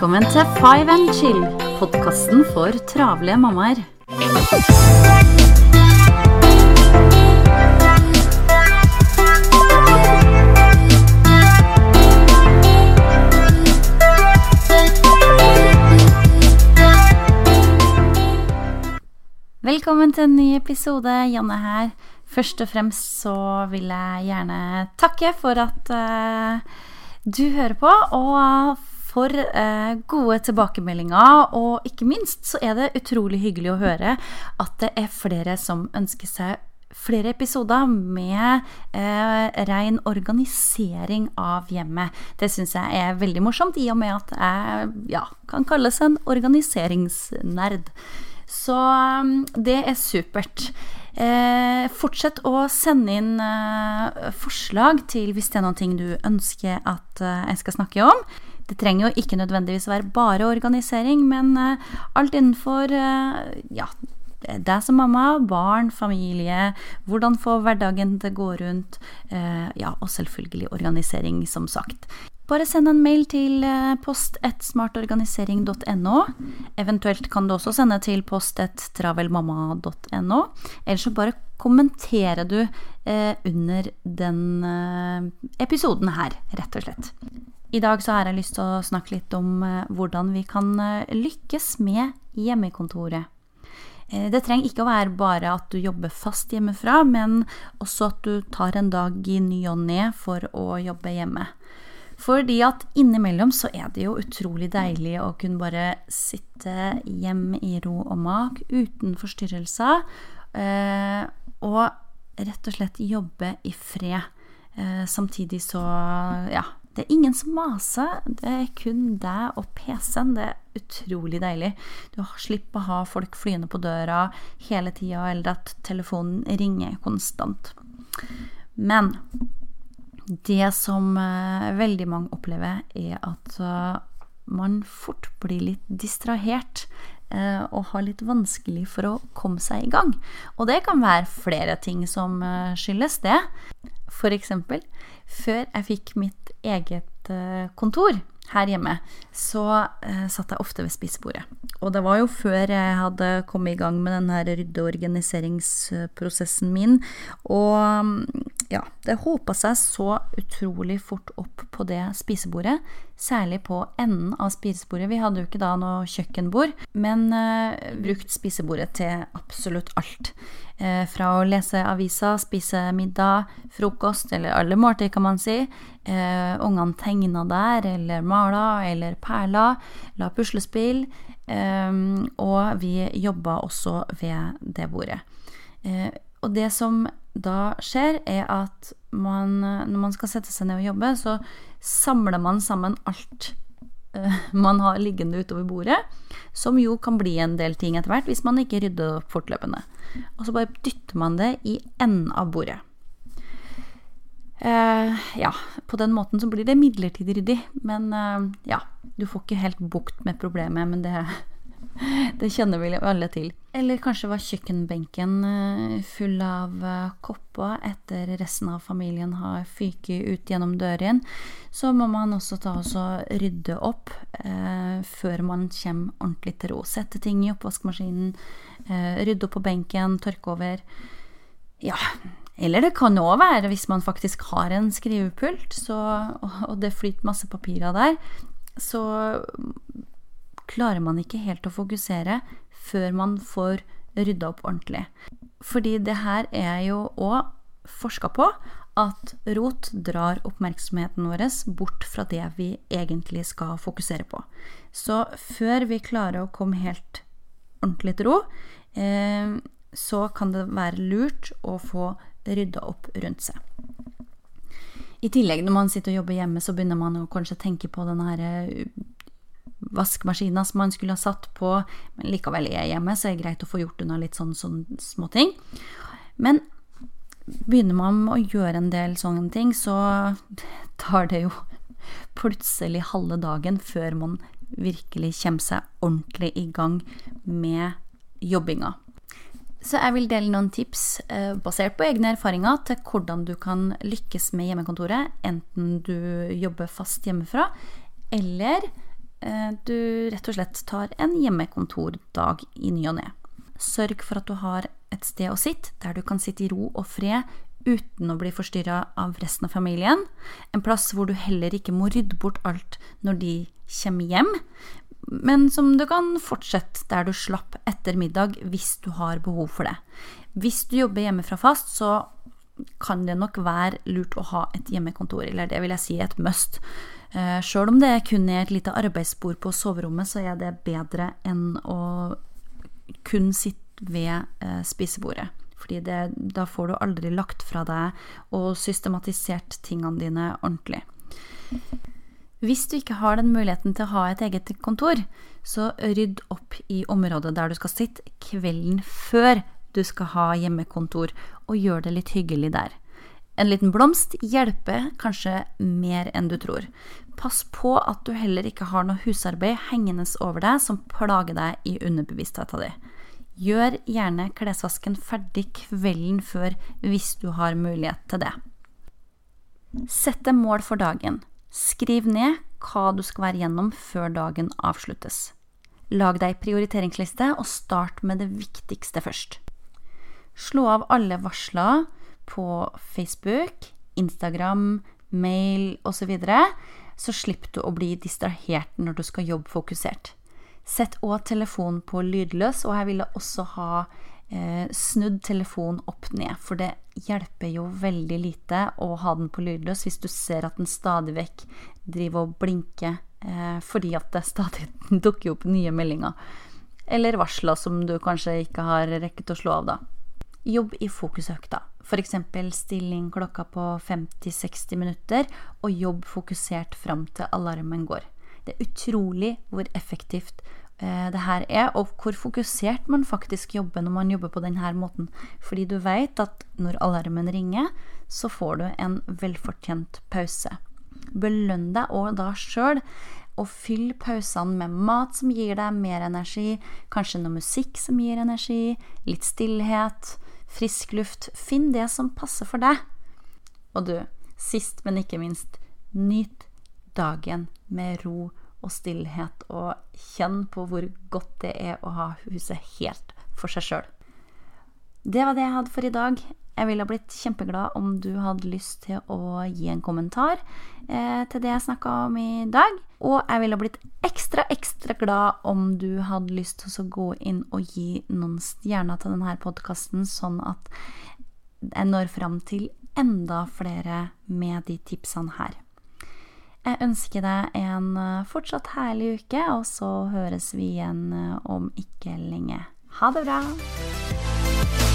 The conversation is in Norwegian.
Velkommen til Five and Chill, podkasten for travle mammaer. Velkommen til en ny episode. Janne her. Først og fremst så vil jeg gjerne takke for at uh, du hører på, og for eh, gode tilbakemeldinger. Og ikke minst så er det utrolig hyggelig å høre at det er flere som ønsker seg flere episoder med eh, ren organisering av hjemmet. Det syns jeg er veldig morsomt, i og med at jeg ja, kan kalles en organiseringsnerd. Så um, det er supert. Eh, fortsett å sende inn eh, forslag til hvis det er noe du ønsker at eh, jeg skal snakke om. Det trenger jo ikke nødvendigvis være bare organisering, men eh, alt innenfor eh, ja, deg som mamma, barn, familie, hvordan få hverdagen til å gå rundt, eh, ja, og selvfølgelig organisering, som sagt. Bare send en mail til eh, post1smartorganisering.no. Eventuelt kan du også sende til post1travelmamma.no. Eller så bare kommenterer du under den episoden her, rett og slett. I dag så har jeg lyst til å snakke litt om eh, hvordan vi kan eh, lykkes med hjemmekontoret. Eh, det trenger ikke å være bare at du jobber fast hjemmefra, men også at du tar en dag i ny og ne for å jobbe hjemme. Fordi at innimellom så er det jo utrolig deilig å kunne bare sitte hjemme i ro og mak uten forstyrrelser. Og rett og slett jobbe i fred. Samtidig så ja, det er ingen som maser. Det er kun deg og PC-en. Det er utrolig deilig. Du slipper å ha folk flyende på døra hele tida, eller at telefonen ringer konstant. Men det som uh, veldig mange opplever, er at uh, man fort blir litt distrahert uh, og har litt vanskelig for å komme seg i gang. Og det kan være flere ting som skyldes det. Eksempel, før jeg fikk mitt eget kontor her hjemme, så satt jeg ofte ved spisebordet. Og det var jo før jeg hadde kommet i gang med den her rydde- og organiseringsprosessen min. Og ja, det hopa seg så utrolig fort opp på det spisebordet. Særlig på enden av spisebordet. Vi hadde jo ikke da noe kjøkkenbord, men eh, brukt spisebordet til absolutt alt. Eh, fra å lese avisa, spise middag, frokost, eller alle måltider, kan man si. Uh, ungene tegna der, eller mala, eller perla. La puslespill. Um, og vi jobba også ved det bordet. og det som da skjer, er at man, når man skal sette seg ned og jobbe, så samler man sammen alt uh, man har liggende utover bordet, som jo kan bli en del ting etter hvert hvis man ikke rydder opp fortløpende. Og så bare dytter man det i enden av bordet. Uh, ja, på den måten så blir det midlertidig ryddig, men uh, ja, du får ikke helt bukt med problemet, men det det kjenner vi alle til. Eller kanskje var kjøkkenbenken eh, full av eh, kopper etter resten av familien har fyket ut gjennom døren. Så må man også ta og rydde opp eh, før man kommer ordentlig til ro. Sette ting i oppvaskmaskinen, eh, rydde opp på benken, tørke over. Ja, eller det kan òg være hvis man faktisk har en skrivepult, så, og det flyter masse papirer der, så klarer man ikke helt å fokusere før man får rydda opp ordentlig. Fordi det her er jo òg forska på at rot drar oppmerksomheten vår bort fra det vi egentlig skal fokusere på. Så før vi klarer å komme helt ordentlig til ro, eh, så kan det være lurt å få rydda opp rundt seg. I tillegg, når man sitter og jobber hjemme, så begynner man å kanskje tenke på den her vaskemaskina som man skulle ha satt på, men likevel er jeg hjemme, så er det greit å få gjort unna litt sånn, sånn småting. Men begynner man å gjøre en del sånne ting, så tar det jo plutselig halve dagen før man virkelig kommer seg ordentlig i gang med jobbinga. Så jeg vil dele noen tips eh, basert på egne erfaringer til hvordan du kan lykkes med hjemmekontoret, enten du jobber fast hjemmefra, eller eh, du rett og slett tar en hjemmekontordag i ny og ne. Sørg for at du har et sted å sitte der du kan sitte i ro og fred uten å bli forstyrra av resten av familien. En plass hvor du heller ikke må rydde bort alt når de kommer hjem, men som du kan fortsette der du slapp etter middag hvis du har behov for det. Hvis du jobber hjemmefra fast, så kan det nok være lurt å ha et hjemmekontor, eller det vil jeg si et must. Eh, Sjøl om det er kun er et lite arbeidsbord på soverommet, så er det bedre enn å kun sitte ved eh, spisebordet. Fordi det, da får du aldri lagt fra deg og systematisert tingene dine ordentlig. Hvis du ikke har den muligheten til å ha et eget kontor, så rydd opp i området der du skal sitte kvelden før du skal ha hjemmekontor, og gjør det litt hyggelig der. En liten blomst hjelper kanskje mer enn du tror. Pass på at du heller ikke har noe husarbeid hengende over deg som plager deg i underbevisstheten din. Gjør gjerne klesvasken ferdig kvelden før hvis du har mulighet til det. Sett deg mål for dagen. Skriv ned hva du skal være gjennom før dagen avsluttes. Lag deg prioriteringsliste, og start med det viktigste først. Slå av alle varsler på Facebook, Instagram, mail osv., så, videre, så slipper du å bli distrahert når du skal jobbe fokusert. Sett òg telefonen på lydløs, og jeg ville også ha snudd telefonen opp ned. For det hjelper jo veldig lite å ha den på lydløs hvis du ser at den stadig vekk driver og blinker eh, fordi at det stadig dukker opp nye meldinger. Eller varsler som du kanskje ikke har rekket å slå av, da. Jobb i fokusøkta. F.eks. still inn klokka på 50-60 minutter, og jobb fokusert fram til alarmen går. Det er utrolig hvor effektivt eh, det her er, og hvor fokusert man faktisk jobber når man jobber på denne måten. Fordi du vet at når alarmen ringer, så får du en velfortjent pause. Belønn deg òg da sjøl, og fyll pausene med mat som gir deg mer energi, kanskje noe musikk som gir energi, litt stillhet, frisk luft. Finn det som passer for deg. Og du, sist, men ikke minst, nyt dagen med ro og stillhet, og kjenn på hvor godt det er å ha huset helt for seg sjøl. Det var det jeg hadde for i dag. Jeg ville blitt kjempeglad om du hadde lyst til å gi en kommentar eh, til det jeg snakka om i dag. Og jeg ville blitt ekstra, ekstra glad om du hadde lyst til å gå inn og gi noen stjerner til denne podkasten, sånn at jeg når fram til enda flere med de tipsene her. Jeg ønsker deg en eh, fortsatt herlig uke, og så høres vi igjen eh, om ikke lenge. Ha det bra!